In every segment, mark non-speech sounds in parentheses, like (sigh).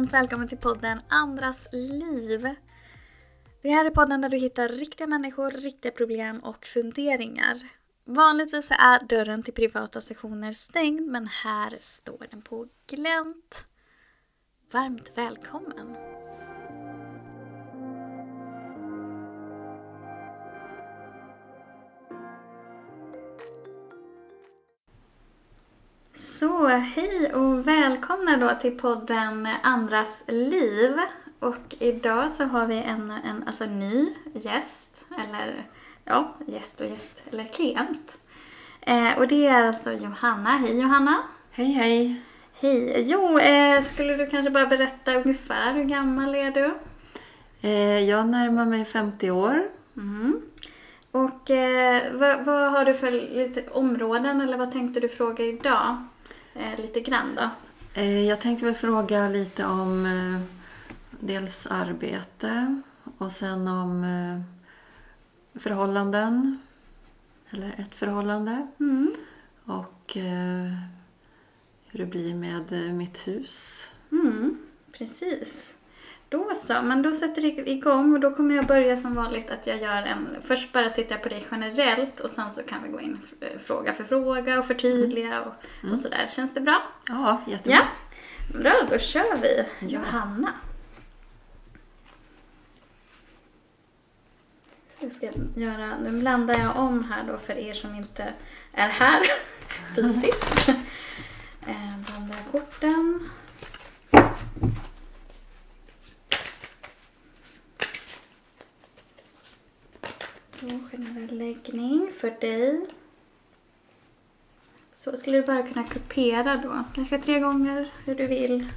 varmt välkommen till podden Andras liv. Det här är podden där du hittar riktiga människor, riktiga problem och funderingar. Vanligtvis är dörren till privata sessioner stängd men här står den på glänt. Varmt välkommen! Så hej och välkomna då till podden Andras liv. Och idag så har vi en, en alltså ny gäst, eller ja, gäst och gäst, eller klient. Eh, och det är alltså Johanna. Hej Johanna! Hej hej! Hej! Jo, eh, skulle du kanske bara berätta ungefär hur gammal är du? Eh, jag närmar mig 50 år. Mm. Och eh, vad, vad, har du för lite områden eller vad tänkte du fråga idag? Eh, lite grann då. Eh, jag tänkte väl fråga lite om eh, dels arbete och sen om förhållanden. Eller ett förhållande. Mm. Och hur det blir med mitt hus. Mm, precis. Då så, men då sätter vi igång och då kommer jag börja som vanligt att jag gör en, först bara tittar jag på dig generellt och sen så kan vi gå in fråga för fråga och förtydliga och, Mm. och sådär. Känns det bra? Ja, jättebra. Ja, bra då kör vi. Johanna. Jag ska göra, nu blandar jag om här då för er som inte är här (laughs) fysiskt. (laughs) Eh, Blandar korten. Så, generell läggning för dig. Så skulle du bara kunna kupera då, kanske tre gånger hur du vill.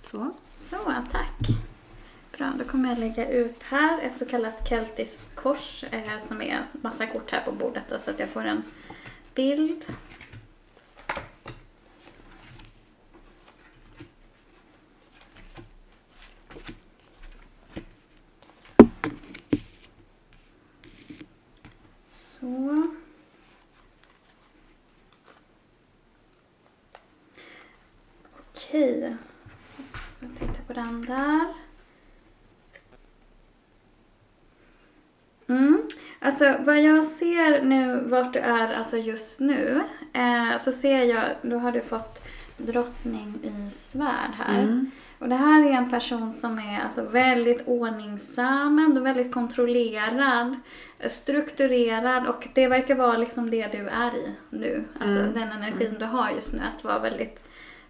Så. Så, tack. Bra, då kommer jag lägga ut här ett så kallat keltiskt kors eh, som är massa kort här på bordet då, så att jag får en bild. Så. Okej. Jag tittar på den där. Mm. Alltså vad jag ser nu vart du är alltså just nu eh, så ser jag, då har du fått drottning i svärd här. Mm. Och det här är en person som är alltså väldigt ordningsam, ändå väldigt kontrollerad, strukturerad och det verkar vara liksom det du är i nu. Alltså Mm. den energin du har just nu, att vara väldigt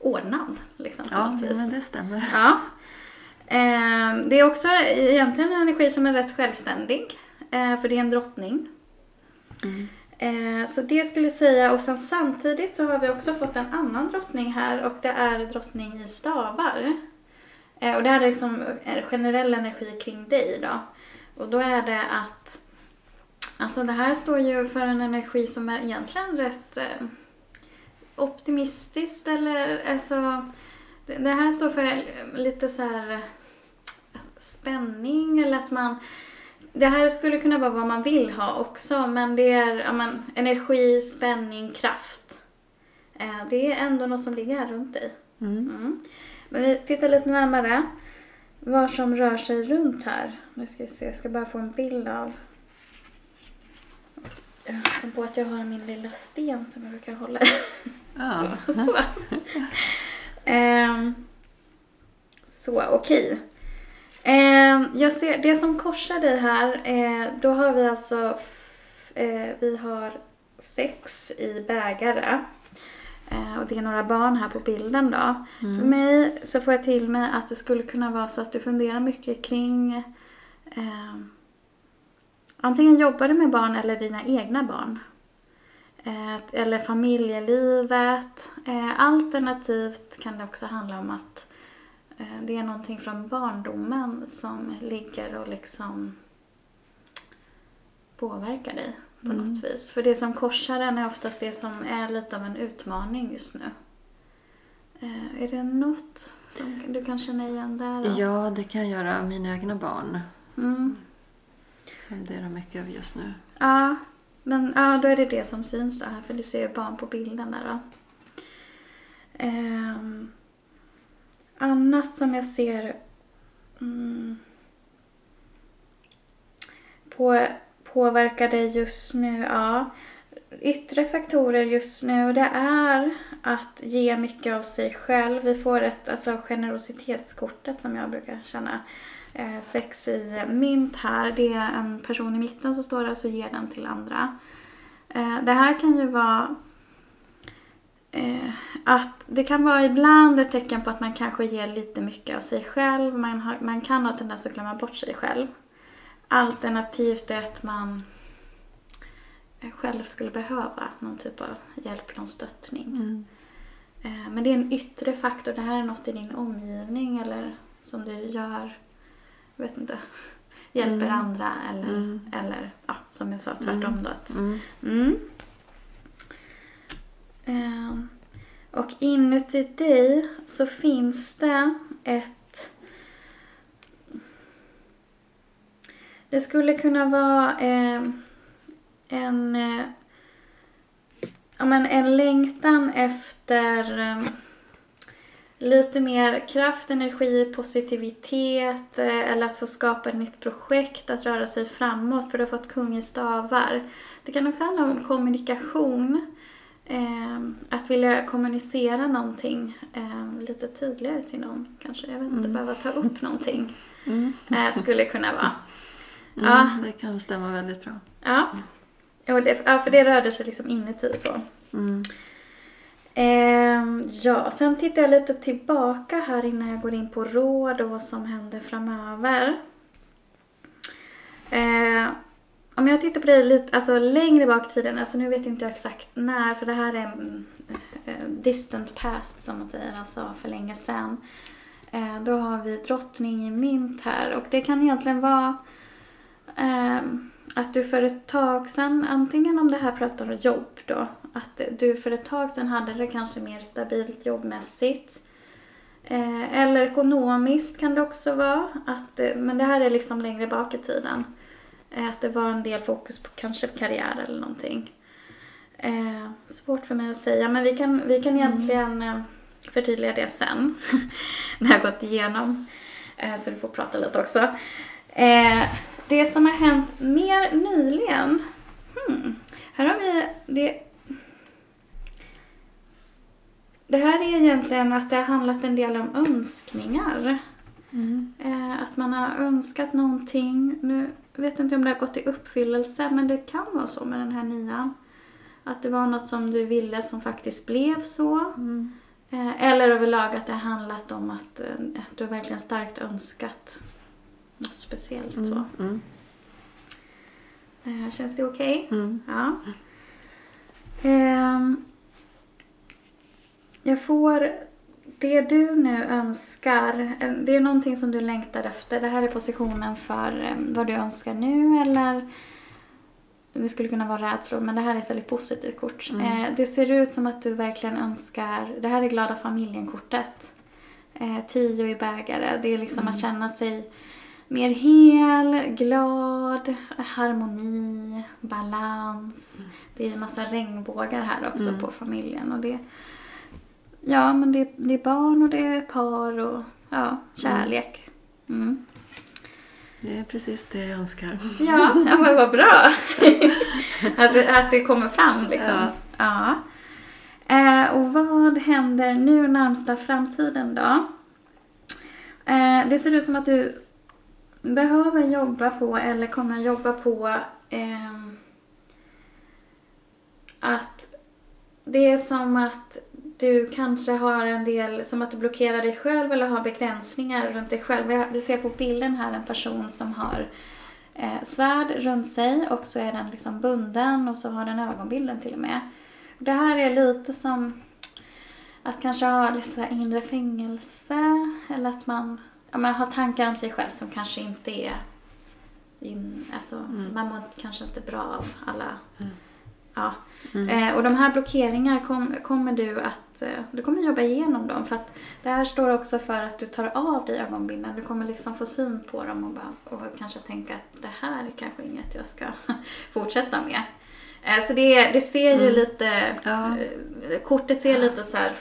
ordnad liksom Ja, men det stämmer. Ja. Eh, det är också egentligen en energi som är rätt självständig. Eh, för det är en drottning. Mm. Eh, så det skulle jag säga. Och sen samtidigt så har vi också fått en annan drottning här. Och det är drottning i stavar. Eh, och det här är liksom en generell energi kring dig då. Och då är det att Alltså det här står ju för en energi som är egentligen rätt eh, optimistiskt eller alltså det här står för lite så här eh, spänning eller att man det här skulle kunna vara vad man vill ha också men det är ja, men, energi, spänning, kraft. Eh, det är ändå något som ligger här runt dig. Mm. Mm. Men vi tittar lite närmare vad som rör sig runt här. Nu ska vi se, jag ska bara få en bild av. Jag kom på att jag har min lilla sten som jag brukar hålla i. Ja. Så. (laughs) Ehm, så, okej. Ehm, jag ser, det som korsar dig här, eh, då har vi alltså, eh, vi har sex i bägare. Eh, och det är några barn här på bilden då. För Mm. mig så får jag till mig att det skulle kunna vara så att du funderar mycket kring eh, antingen jobbar du med barn eller dina egna barn. Eller familjelivet. Eh, alternativt kan det också handla om att eh, det är någonting från barndomen som ligger och liksom påverkar dig på Mm. något vis. För det som korsar den är oftast det som är lite av en utmaning just nu. Eh, är det något som du kan känna igen där? Då? ja, det kan jag göra. Mina egna barn. Mm funderar mycket över just nu. Ja, men ja, då är det det som syns då här för du ser barn på bilden där då. Um, annat som jag ser um, på, påverkar dig just nu, ja. Yttre faktorer just nu det är att ge mycket av sig själv. Vi får ett alltså generositetskortet som jag brukar känna eh, sex i mynt här. Det är en person i mitten som står där så ger den till andra. Eh, det här kan ju vara eh, att det kan vara ibland ett tecken på att man kanske ger lite mycket av sig själv. Man, har, man kan ha tendens att glömma bort sig själv. Alternativt är att man själv skulle behöva någon typ av hjälp, någon stöttning. Mm. Eh, men det är en yttre faktor. Det här är något i din omgivning eller som du gör, vet inte, hjälper mm. andra eller, mm. eller ja, som jag sa tvärtom mm. då. Att, mm. mm. Ehm, och inuti dig så finns det ett Det skulle kunna vara eh, en, eh, ja, men en längtan efter eh, lite mer kraft, energi, positivitet eh, eller att få skapa ett nytt projekt, att röra sig framåt för du har fått kung i stavar. Det kan också handla om kommunikation. Eh, att vilja kommunicera någonting eh, lite tydligare till någon kanske. Jag vet inte, mm. behöva ta upp någonting. Mm. Skulle kunna vara. (laughs) Mm, ja. Det kan stämma väldigt bra. Ja. Det, ja, för det rörde sig liksom inuti så. Mm. Eh, ja, sen tittar jag lite tillbaka här innan jag går in på råd och vad som händer framöver. Eh, om jag tittar på dig lite, alltså längre bak i tiden, alltså nu vet inte jag exakt när, för det här är eh, distant past som man säger, alltså för länge sedan. Eh, då har vi drottning i mynt här och det kan egentligen vara ehm, att du för ett tag sedan, antingen om det här pratar om jobb då, att du för ett tag sedan hade det kanske mer stabilt jobbmässigt. Eh, eller ekonomiskt kan det också vara, att, men det här är liksom längre bak i tiden. Eh, att det var en del fokus på kanske karriär eller någonting. Eh, svårt för mig att säga, men vi kan, vi kan mm. egentligen mm. förtydliga det sen. (laughs) när jag gått igenom. så du får prata lite också. Det som har hänt mer nyligen. Hmm. Här har vi det. Det här är egentligen att det har handlat en del om önskningar. Mm. Eh, att man har önskat någonting. Nu vet inte om det har gått i uppfyllelse men det kan vara så med den här nian. Att det var något som du ville som faktiskt blev så. Mm. Eh, eller överlag att det har handlat om att, eh, att du verkligen starkt önskat något speciellt mm, så. Mm. Eh, känns det okej? Okay? Mm. Ja. Eh, jag får det du nu önskar, eh, det är någonting som du längtar efter. Det här är positionen för eh, vad du önskar nu eller det skulle kunna vara rädslor men det här är ett väldigt positivt kort. Mm. Det ser ut som att du verkligen önskar, det här är glada familjen-kortet. Eh, tio i bägare, det är liksom mm. att känna sig mer hel, glad, harmoni, balans. Mm. Det är en massa regnbågar här också mm. på familjen. Och det, ja, men det, det, är barn och det är par och ja, kärlek. Mm. Det är precis det jag önskar. Ja, ja men vad bra. (laughs) att, det, att det kommer fram liksom. Ja. ja. Eh, och vad händer nu närmsta framtiden då? Eh, det ser ut som att du behöver jobba på eller kommer jobba på eh, att det är som att du kanske har en del, som att du blockerar dig själv eller har begränsningar runt dig själv. Vi ser på bilden här en person som har eh, svärd runt sig och så är den liksom bunden och så har den ögonbilden till och med. Det här är lite som att kanske ha lite inre fängelse eller att man ja, man har tankar om sig själv som kanske inte är in, alltså, mm. man mår kanske inte bra av alla mm. ja. Eh, och de här blockeringar kom, kommer du att, eh, du kommer jobba igenom dem för att det här står också för att du tar av dig ögonbindeln. Du kommer liksom få syn på dem och, bara, och kanske tänka att det här är kanske inget jag ska (laughs) fortsätta med. Eh, så det, det ser ju Mm. lite, Ja. eh, kortet ser lite så här,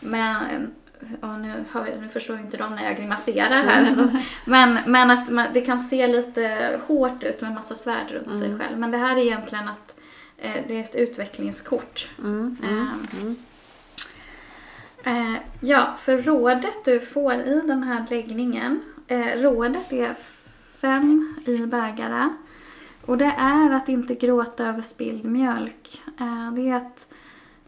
men Ja, nu, vi, nu förstår ju inte de när jag grimaserar här. (laughs) Men, men att man, det kan se lite hårt ut med massa svärd runt sig Mm. själv. Men det här är egentligen att eh, det är ett utvecklingskort. Mm, mm, Ehm. mm. Eh, ja, för rådet du får i den här läggningen. Eh, rådet är fem i bägare. Och det är att inte gråta över spilld mjölk. Eh, det är att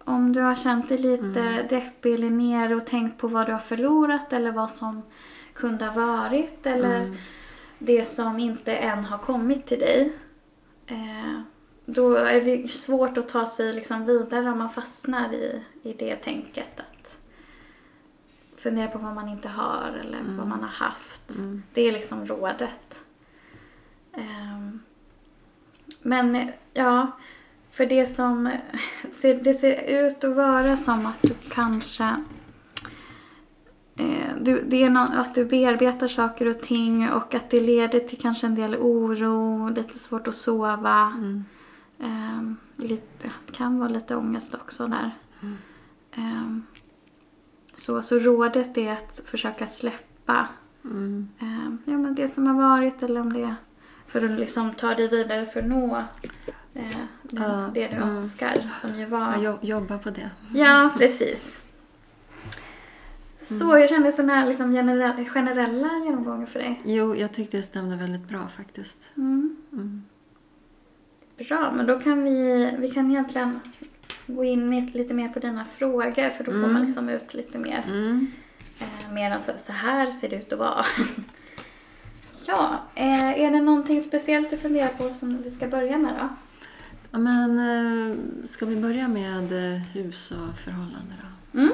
om du har känt dig lite Mm. deppig eller ner och tänkt på vad du har förlorat eller vad som kunde ha varit eller Mm. det som inte än har kommit till dig. Eh, då är det svårt att ta sig liksom vidare om man fastnar i, i det tänket. Att fundera på vad man inte har eller Mm. vad man har haft. Mm. Det är liksom rådet. Ehm, men eh, ja, för det som ser, det ser ut att vara som att du kanske eh, du, det är nå- att du bearbetar saker och ting och att det leder till kanske en del oro, lite svårt att sova. Mm. Ehm, lite, det kan vara lite ångest också där. Mm. Ehm, så, så rådet är att försöka släppa Mm. ehm, ja, men det som har varit eller om det är för att liksom ta dig vidare för att nå eh, det, det du mm. önskar som ju var. Jag jobb- jobbar på det. Ja, precis. Så Mm. hur kändes den här liksom genere- generella genomgången för dig? Jo, jag tyckte det stämde väldigt bra faktiskt. Mm. Mm. Bra, men då kan vi, vi kan egentligen gå in med, lite mer på dina frågor för då får Mm. man liksom ut lite mer. Mm. Eh, mer än så, så här ser det ut att vara. (laughs) ja, eh, är det någonting speciellt du funderar på som vi ska börja med då? Ja, men eh, ska vi börja med eh, hus och förhållande då? Mm.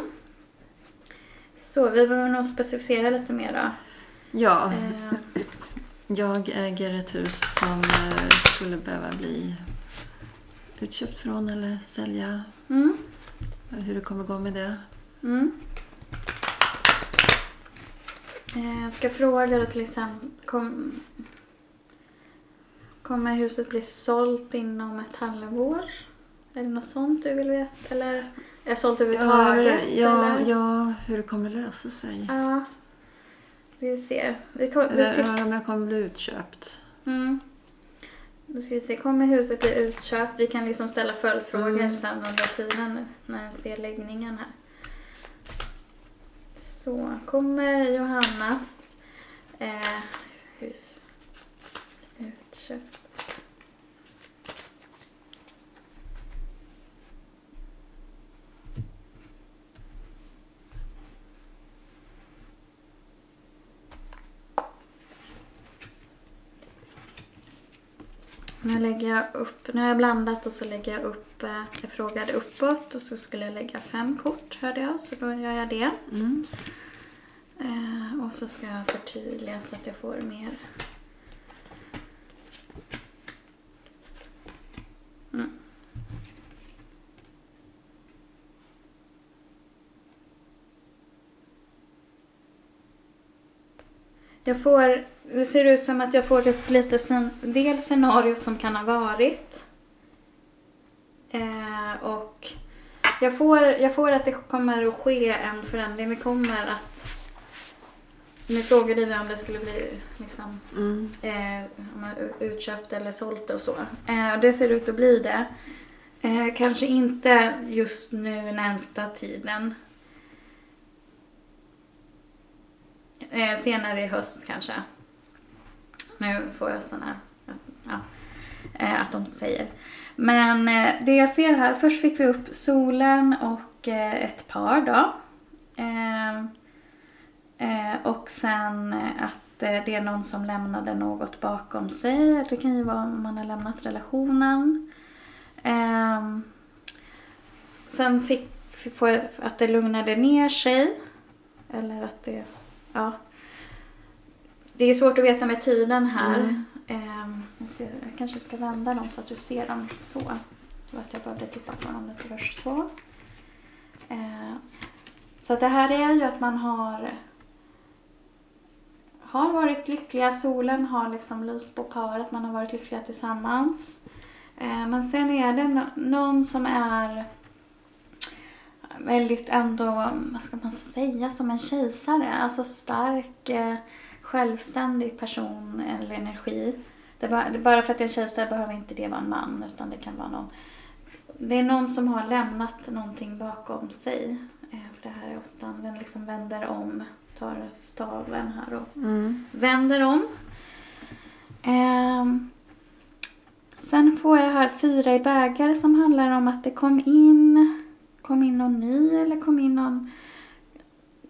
Så vi behöver nog specificera lite mer då. Ja, Eh, jag äger ett hus som skulle behöva bli utköpt från eller sälja. mm. Hur det kommer gå med det. Mm. Eh, Jag ska fråga då till exempel, kom, kommer huset bli sålt inom ett halvår? Är det något sånt du vill veta? Eller är det sålt Ja, överhuvudtaget? ja, eller? ja, hur det kommer lösa sig. ja. Vi ser. Vi kom, vi Eller titt- om jag kommer bli utköpt. mm. Då ska vi se, kommer huset bli utköpt? Vi kan liksom ställa följdfrågor Mm. sen under tiden när jag ser läggningen här. Så, kommer Johannas eh, hus utköpt? Nu lägger jag upp, nu har jag blandat och så lägger jag upp, eh, jag frågade uppåt och så skulle jag lägga fem kort hörde jag, så då gör jag det. Mm. Eh, och så ska jag förtydliga så att jag får mer. Mm. Jag får, det ser ut som att jag får upp lite sen, del scenariot som kan ha varit. Eh, och jag får, jag får att det kommer att ske en förändring. Det kommer att nu frågade vi om det skulle bli liksom, Mm. eh, utköpt eller sålt och så. Eh, och det ser ut att bli det. Eh, kanske inte just nu närmsta tiden. Eh, senare i höst kanske. Nu får jag såna, ja, eh, att de säger. Men eh, det jag ser här, först fick vi upp solen och eh, ett par då. Och sen att det är någon som lämnade något bakom sig. Det kan ju vara om man har lämnat relationen. Sen fick fick- på att det lugnade ner sig. Eller att det, ja. Det är svårt att veta med tiden här. Mm. Ehm, jag, jag kanske ska vända dem så att du ser dem så. Att jag behövde titta på dem lite först så. Eh, så det här är ju att man har har varit lyckliga. Solen har liksom lyst på paret. Man har varit lyckliga tillsammans. Eh, men sen är det någon som är väldigt ändå, vad ska man säga, som en kejsare. Alltså stark, eh, självständig person eller energi. Det bara, bara för att det är en kejsare behöver inte det vara en man utan det kan vara någon. Det är någon som har lämnat någonting bakom sig. Eh, för det här är åttan, den liksom vänder om, tar staven här och mm. vänder om. Um, Sen får jag här fyra i bägare som handlar om att det kom in, kom in någon ny eller kom in någon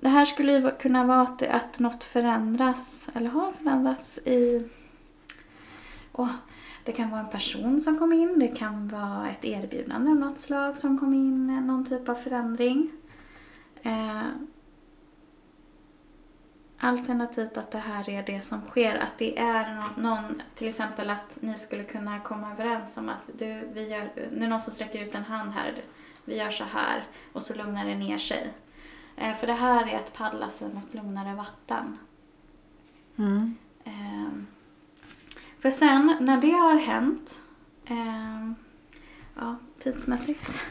det här skulle ju kunna vara att, att något förändras eller har förändrats i oh, det kan vara en person som kom in, det kan vara ett erbjudande av något slag som kom in, någon typ av förändring. Eh, Alternativt att det här är det som sker, att det är någon, till exempel att ni skulle kunna komma överens om att du, vi gör, det är någon som sträcker ut en hand här, vi gör så här och så lugnar det ner sig. Eh, för det här är att paddla sig mot lugnare vatten. Mm. Eh, för sen när det har hänt, eh, ja, tidsmässigt,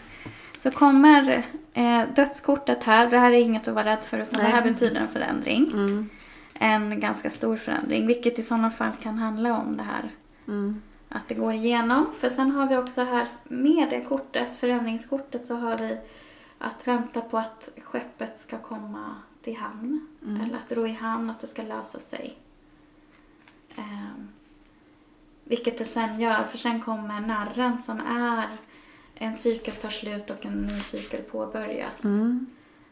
så kommer eh, dödskortet här. Det här är inget att vara rädd för utan Nej. det här betyder en förändring. Mm. En ganska stor förändring. Vilket i sådana fall kan handla om det här. Mm. Att det går igenom. För sen har vi också här med det kortet, förändringskortet, så har vi att vänta på att skeppet ska komma till hamn. Mm. Eller att ro i hamn, att det ska lösa sig. Eh, vilket det sen gör, för sen kommer narren som är en cykel tar slut och en ny cykel påbörjas. Mm.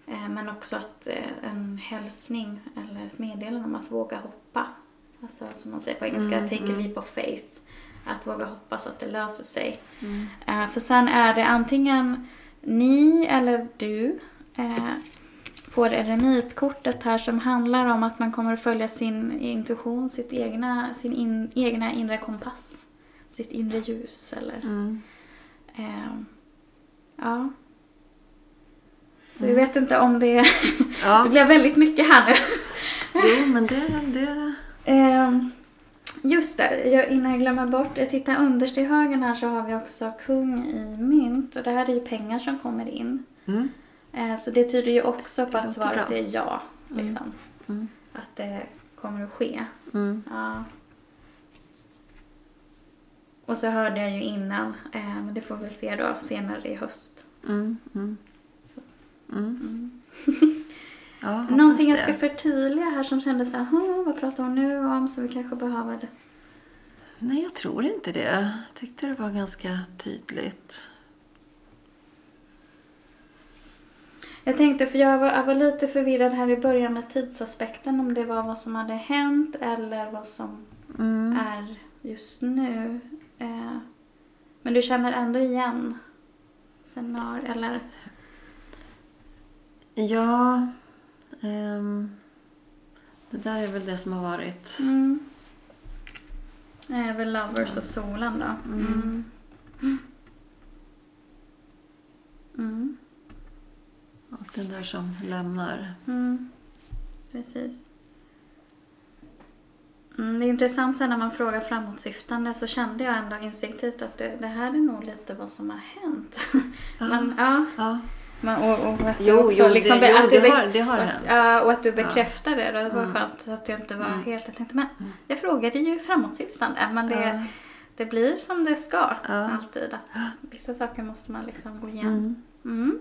Eh, men också att eh, en hälsning eller ett meddelande om att våga hoppa. Alltså som man säger på engelska, mm. take a mm. leap of faith. Att våga hoppas att det löser sig. Eh, för sen är det antingen ni eller du får eremitkortet här som handlar om att man kommer att följa sin intuition, sitt egna, sin in, egna inre kompass. Sitt inre ljus eller mm. Eh, ja. Så mm. jag vet inte om det... Ja. (laughs) det blev väldigt mycket här nu. jo, men det... det... Eh, just det, jag, innan jag glömmer bort. Jag tittar underst i högen här så har vi också kung i mynt. Och det här är ju pengar som kommer in. Mm. Eh, så det tyder ju också på att svaret är ja. Mm. Liksom. Mm. Att det kommer att ske. Mm. Ja. Och så hörde jag ju innan, eh, men det får vi se då senare i höst. Mm, mm. mm. (laughs) ja, Någonting jag ska förtydliga här som kändes så här, vad pratar hon nu om? Så vi kanske behöver det. Nej, jag tror inte det. Jag tyckte det var ganska tydligt. Jag tänkte, för jag var, jag var lite förvirrad här i början med tidsaspekten, om det var vad som hade hänt eller vad som mm. är just nu. Eh, men du känner ändå igen scenario, eller? Ja. Um, det där är väl det som har varit. Mm. Eh, The Lovers ja. och solen då. Mm. Mm. mm. Och den där som lämnar. Mm. Precis. Mm, det är intressant sen när man frågar framåtsyftande så kände jag ändå instinktivt att det, det här är nog lite vad som har hänt. Ja. (laughs) Men, ja. ja. Men, och, och att jo, också, jo, liksom, det, att jo, det, har, det har hänt. Ja, och att du bekräftade det. Det var mm. skönt att jag inte var mm. helt... Jag tänkte, men mm. jag frågade ju framåtsyftande. Men det, ja. det blir som det ska alltid. Att vissa saker måste man liksom gå igenom. Mm. mm.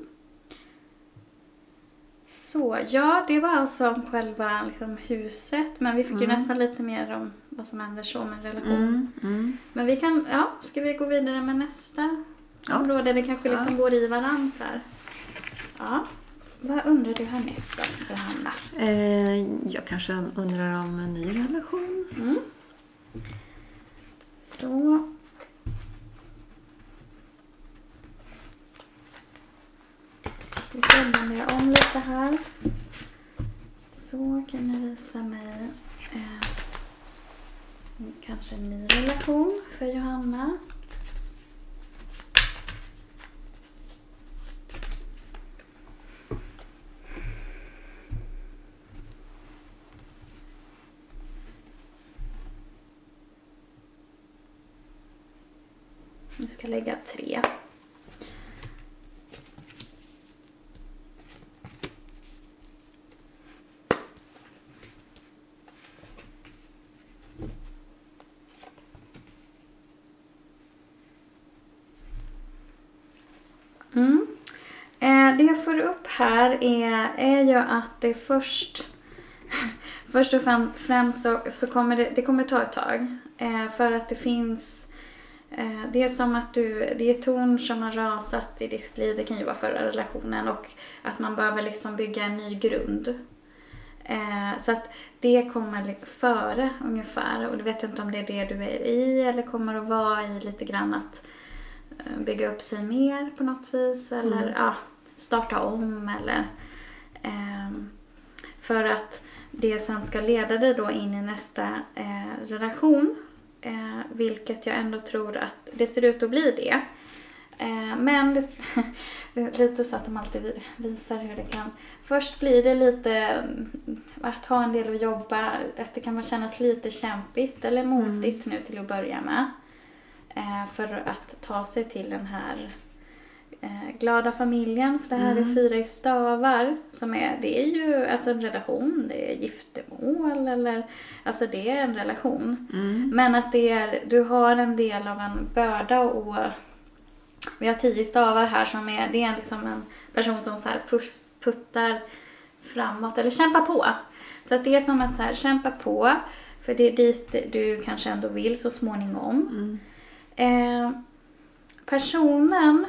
Så, ja det var alltså om själva liksom, huset men vi fick mm. ju nästan lite mer om vad som händer så med en relation. Mm. Mm. Men vi kan, ja, ska vi gå vidare med nästa ja. område? Det kanske liksom ja. går i varans här. Ja. Vad undrar du härnäst då, Johanna? Eh, jag kanske undrar om en ny relation. Mm. Så vi se, blandar jag om lite här. Så kan jag visa mig eh, kanske en ny relation för Johanna. Ska jag lägga tre. Mm. Eh, det jag får upp här är, är ju att det först (laughs) Först och främst så, så kommer det, det kommer ta ett tag. Eh, för att det finns det är som att du, det är torn som har rasat i ditt liv. Det kan ju vara förra relationen och att man behöver liksom bygga en ny grund. Eh, så att det kommer före ungefär och du vet inte om det är det du är i eller kommer att vara i lite grann att eh, bygga upp sig mer på något vis eller mm. ja, starta om eller eh, för att det sen ska leda dig då in i nästa eh, relation. Eh, vilket jag ändå tror att det ser ut att bli det. Eh, men det, det, är (laughs) lite så att de alltid visar hur det kan. Först blir det lite mm, att ha en del att jobba, att det kan kännas lite kämpigt eller motigt mm. nu till att börja med. Eh, för att ta sig till den här glada familjen. För det här mm. är fyra i stavar. Som är, det är ju alltså en relation. Det är giftermål eller alltså det är en relation. Mm. Men att det är, du har en del av en börda och vi har tio stavar här som är, det är liksom en person som så här puss, puttar framåt eller kämpar på. Så att det är som att så här, kämpa på. För det är dit du kanske ändå vill så småningom. Mm. Eh, personen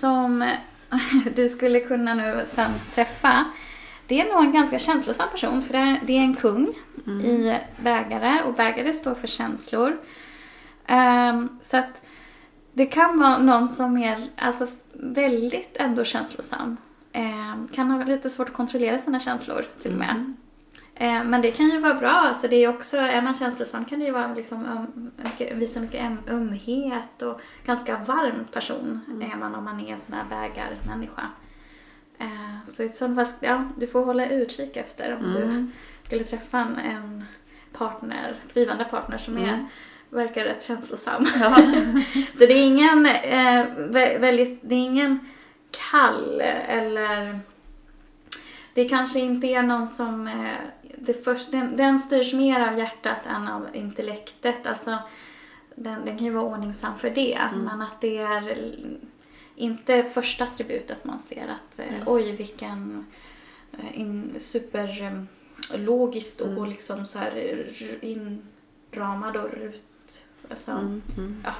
som (laughs) du skulle kunna nu sen träffa, det är nog en ganska känslosam person för det är en kung mm. i bägare och bägare står för känslor. Um, så att det kan vara någon som är alltså, väldigt ändå känslosam. Um, kan ha lite svårt att kontrollera sina känslor till och med. Mm. Eh, men det kan ju vara bra. Alltså det är också, är man känslosam kan det ju vara liksom um, mycket, visa mycket ömhet och ganska varm person mm. är man om man är en sån här bägarmänniska. Eh, så i sånt fall, ja, du får hålla utkik efter om mm. du skulle träffa en, partner, blivande partner som är mm. verkar rätt känslosam. Ja. (laughs) så det är ingen eh, väldigt, det är ingen kall eller det kanske inte är någon som eh, det först, den, den styrs mer av hjärtat än av intellektet. Alltså, den, den kan ju vara ordningsam för det, mm. men att det är inte första attributet man ser att eh, mm. oj vilken eh, in, superlogiskt och mm. liksom så här inramad och rut. Alltså, mm, mm. ja,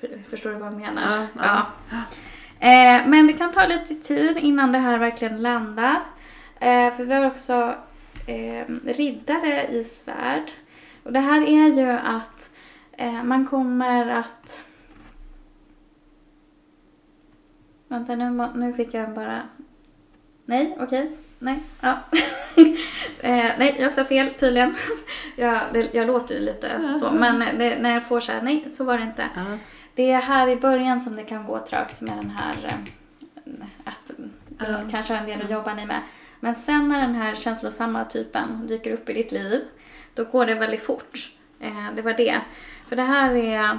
för, förstår du vad jag menar? Ja. ja. Eh, men det kan ta lite tid innan det här verkligen landar. Eh, för vi har också eh, riddare i svärd. Och det här är ju att eh, man kommer att Vänta nu, nu fick jag bara Nej, okej. Okay. Nej, ja. (laughs) eh, nej, jag sa fel tydligen. (laughs) jag, det, jag låter ju lite så, men det, när jag får så här, nej, så var det inte. -huh. Det är här i början som det kan gå trögt med den här att -huh. kanske har en del att jobba med. Men sen när den här känslosamma typen dyker upp i ditt liv, då går det väldigt fort. Eh, det var det. För det här är,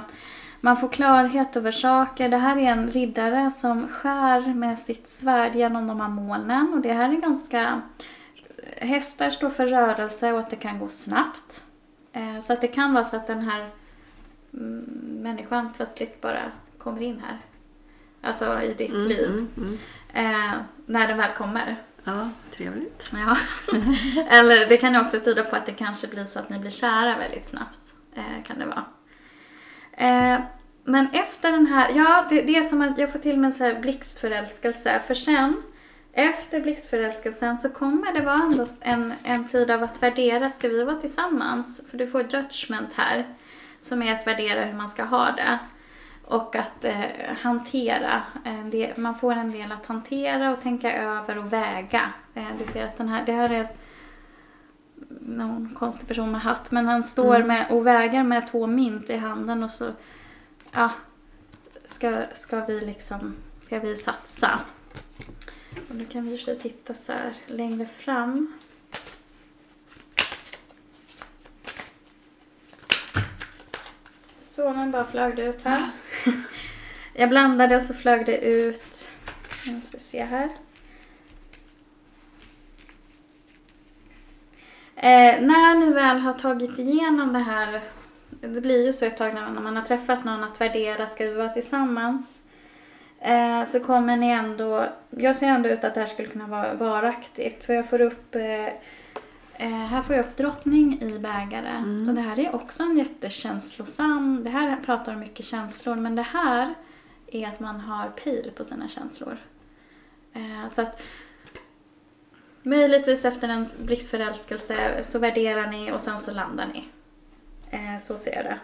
man får klarhet över saker. Det här är en riddare som skär med sitt svärd genom de här molnen. Och det här är ganska, hästar står för rörelse och att det kan gå snabbt. Eh, så att det kan vara så att den här mm, människan plötsligt bara kommer in här. Alltså i ditt mm, liv. Mm, mm. Eh, när den väl kommer. Ja, trevligt. Ja. (laughs) Eller det kan ju också tyda på att det kanske blir så att ni blir kära väldigt snabbt. Eh, kan det vara. Eh, men efter den här, ja det, det är som att jag får till mig en så här blixtförälskelse. För sen, efter blixtförälskelsen så kommer det vara ändå en, en tid av att värdera, ska vi vara tillsammans? För du får judgment här. Som är att värdera hur man ska ha det och att eh, hantera. Eh, det, man får en del att hantera och tänka över och väga. Eh, du ser att den här, det här är någon konstig person med hatt men han står mm. med och väger med två mynt i handen och så ja, ska, ska vi liksom, ska vi satsa. Och då kan vi titta så här längre fram. Så nu bara flög det ut här. (laughs) Jag blandade och så flög det ut. Jag måste se här. Eh, när ni väl har tagit igenom det här, det blir ju så ett tag när, när man har träffat någon att värdera, ska vi vara tillsammans? Eh, så kommer ni ändå, jag ser ändå ut att det här skulle kunna vara varaktigt. För jag får upp, eh, eh, här får jag upp drottning i bägare. Mm. Och det här är också en jättekänslosam, det här pratar om mycket känslor. Men det här är att man har pil på sina känslor. Eh, så att möjligtvis efter en blixtförälskelse så värderar ni och sen så landar ni. Eh, så ser jag det.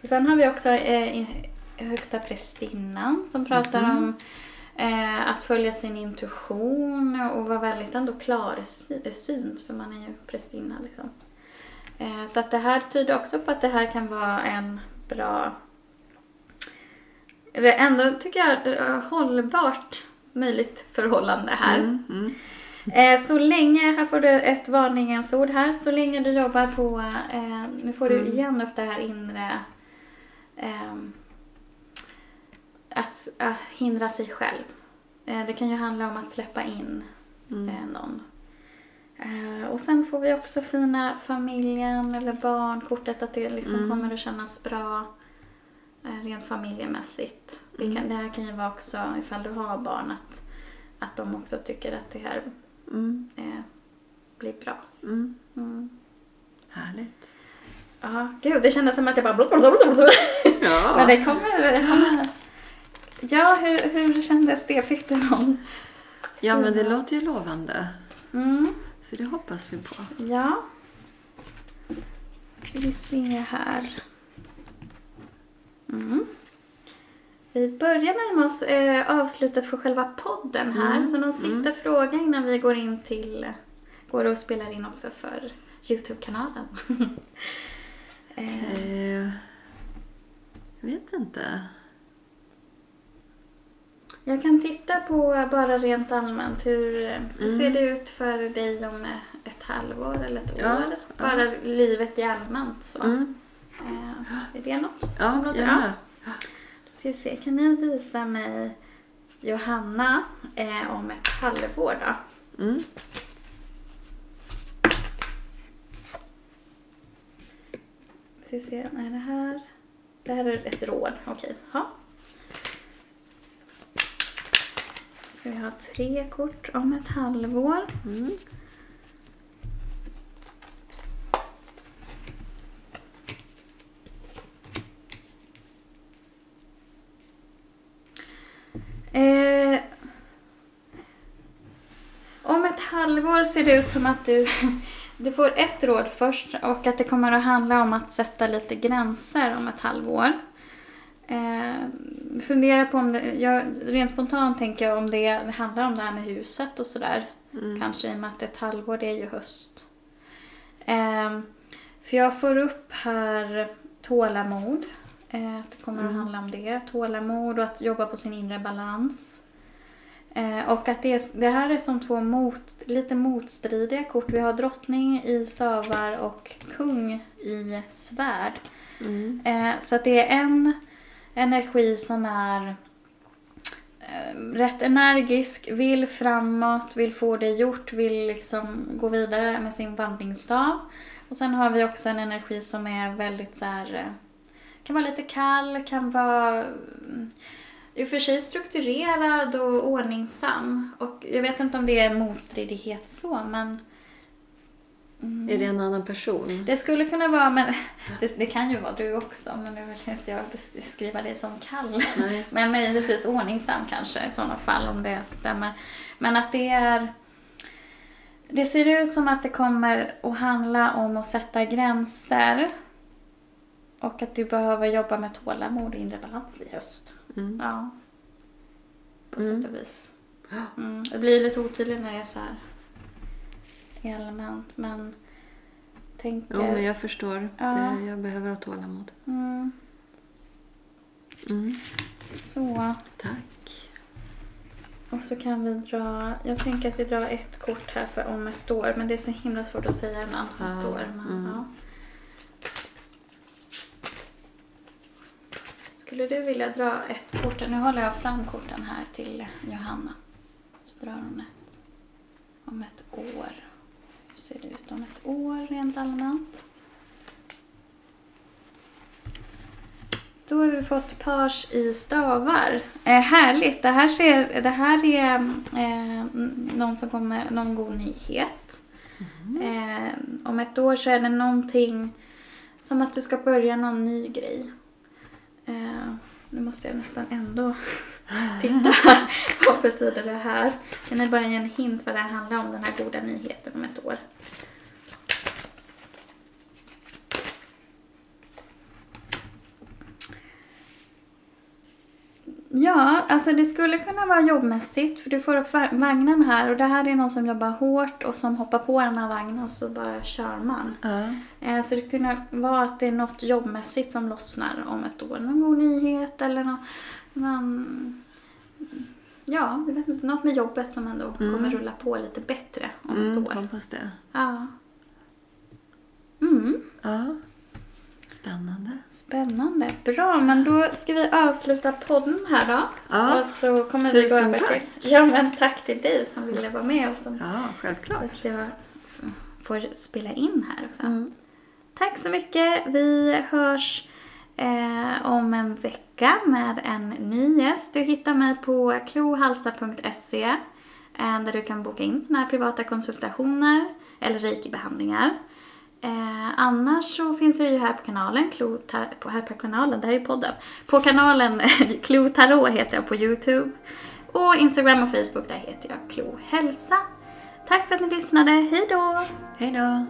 För sen har vi också eh, högsta prästinnan som pratar Mhm. om eh, att följa sin intuition och vara väldigt ändå klarsynt för man är ju prästinna liksom. Eh, så att det här tyder också på att det här kan vara en bra ändå tycker jag eh, hållbart möjligt förhållande här. Mm, mm. Eh, så länge, här får du ett varningens ord här, så länge du jobbar på, eh, nu får du Mm. igen upp det här inre, ehm, att, att hindra sig själv. Eh, det kan ju handla om att släppa in Mm. eh, någon. Eh, och sen får vi också fina familjen eller barnkortet, att det liksom Mm. kommer att kännas bra rent familjemässigt. Det, kan, Mm. det här kan ju vara också ifall du har barn att, att de också tycker att det här Mm. eh, blir bra. Mm. Mm. Härligt. Ja, gud det kändes som att jag bara. Ja. Men det kommer, det kommer. Ja, hur, hur kändes det? Fick du någon? ja, men det låter ju lovande. Mm, Så det hoppas vi på. ja. Ska vi se här. Mm. Vi börjar närma oss eh, avslutet för själva podden här. Mm, Så någon sista mm. fråga innan vi går in till, går och spelar in också för Youtube-kanalen. (laughs) eh, Eh, jag vet inte. Jag kan titta på bara rent allmänt hur, hur Mm. ser det ut för dig om ett halvår eller ett Ja, år? ja. Bara livet i allmänt så. Mm. Eh, är det något som Ja, låter gärna. Då ska vi se, kan ni visa mig Johanna eh, om ett halvår då? Mm. Ska vi se, nej det här, det här är ett råd, okej. Ja. Ska vi ha tre kort om ett halvår? Mm. Eh, om ett halvår ser det ut som att du, (laughs) du får ett råd först och att det kommer att handla om att sätta lite gränser om ett halvår. Eh, fundera på om det, jag, rent spontant tänker jag om det handlar om det här med huset och sådär. Mm. Kanske i och med att ett halvår det är ju höst. Eh, för jag får upp här tålamod. Eh, att det kommer att Mm. handla om det. Tålamod och att jobba på sin inre balans. Eh, och att det, är, det här är som två mot, lite motstridiga kort. Vi har drottning i stavar och kung i svärd. Mm. Eh, så att det är en energi som är eh, rätt energisk, vill framåt, vill få det gjort, vill liksom gå vidare med sin vandringsstav. Och sen har vi också en energi som är väldigt så här, eh, kan vara lite kall, kan vara mm, i och för sig strukturerad och ordningsam. Och jag vet inte om det är motstridighet så, men mm. Är det en annan person? Det skulle kunna vara, men det, det kan ju vara du också, men nu vill inte jag beskriva dig som kall. Nej. (laughs) Men möjligtvis ordningsam kanske i sådana fall om det stämmer. Men att det är det ser ut som att det kommer att handla om att sätta gränser. Och att du behöver jobba med tålamod och inre balans i höst. Mm. Ja. På Mm. sätt och vis. Mm. Det blir lite otydligt när det är så här i allmänt men tänker... Jo, men jag förstår. Ja. Det, jag behöver ha tålamod. mm, Mm. så. Tack. Och så kan vi dra, jag tänker att vi drar ett kort här för om ett år men det är så himla svårt att säga en annat Ja, år. Men, mm. ja. Skulle du vilja dra ett kort? Nu håller jag fram korten här till Johanna. Så drar hon ett. Om ett år. Ser det ut om ett år rent allmänt? Då har vi fått pars i stavar. Eh, härligt. Det här, ser, det här är eh, någon som kommer, någon god nyhet. Mm. Eh, om ett år så är det någonting som att du ska börja någon ny grej. Eh, nu måste jag nästan ändå (laughs) titta. vad betyder det här? Kan ni bara ge en hint vad det här handlar om, den här goda nyheten om ett år? Ja, alltså det skulle kunna vara jobbmässigt för du får upp vagnen här och det här är någon som jobbar hårt och som hoppar på den här vagnen och så bara kör man. Uh. Så det kunde vara att det är något jobbmässigt som lossnar om ett år. Någon god nyhet eller någon, någon ja, jag vet inte, något med jobbet som ändå mm. kommer rulla på lite bättre om mm, ett år. Hoppas det. Ja. Mm. Ja. Spännande. Spännande. Bra, men då ska vi avsluta podden här då. Ja, och så kommer vi gå över tack. till... Ja, men tack till dig som ville vara med och som... Ja, självklart. att jag får spela in här också. Mm. Tack så mycket. Vi hörs eh, om en vecka med en ny gäst. Du hittar mig på klohalsa.se eh, där du kan boka in sådana här privata konsultationer eller reiki-behandlingar. Eh, annars så finns jag ju här på kanalen, Klo på, här på kanalen, där är podden. På kanalen (laughs) Klo Tarot heter jag på Youtube. Och Instagram och Facebook, där heter jag Klo Hälsa. Tack för att ni lyssnade, hejdå! Hejdå!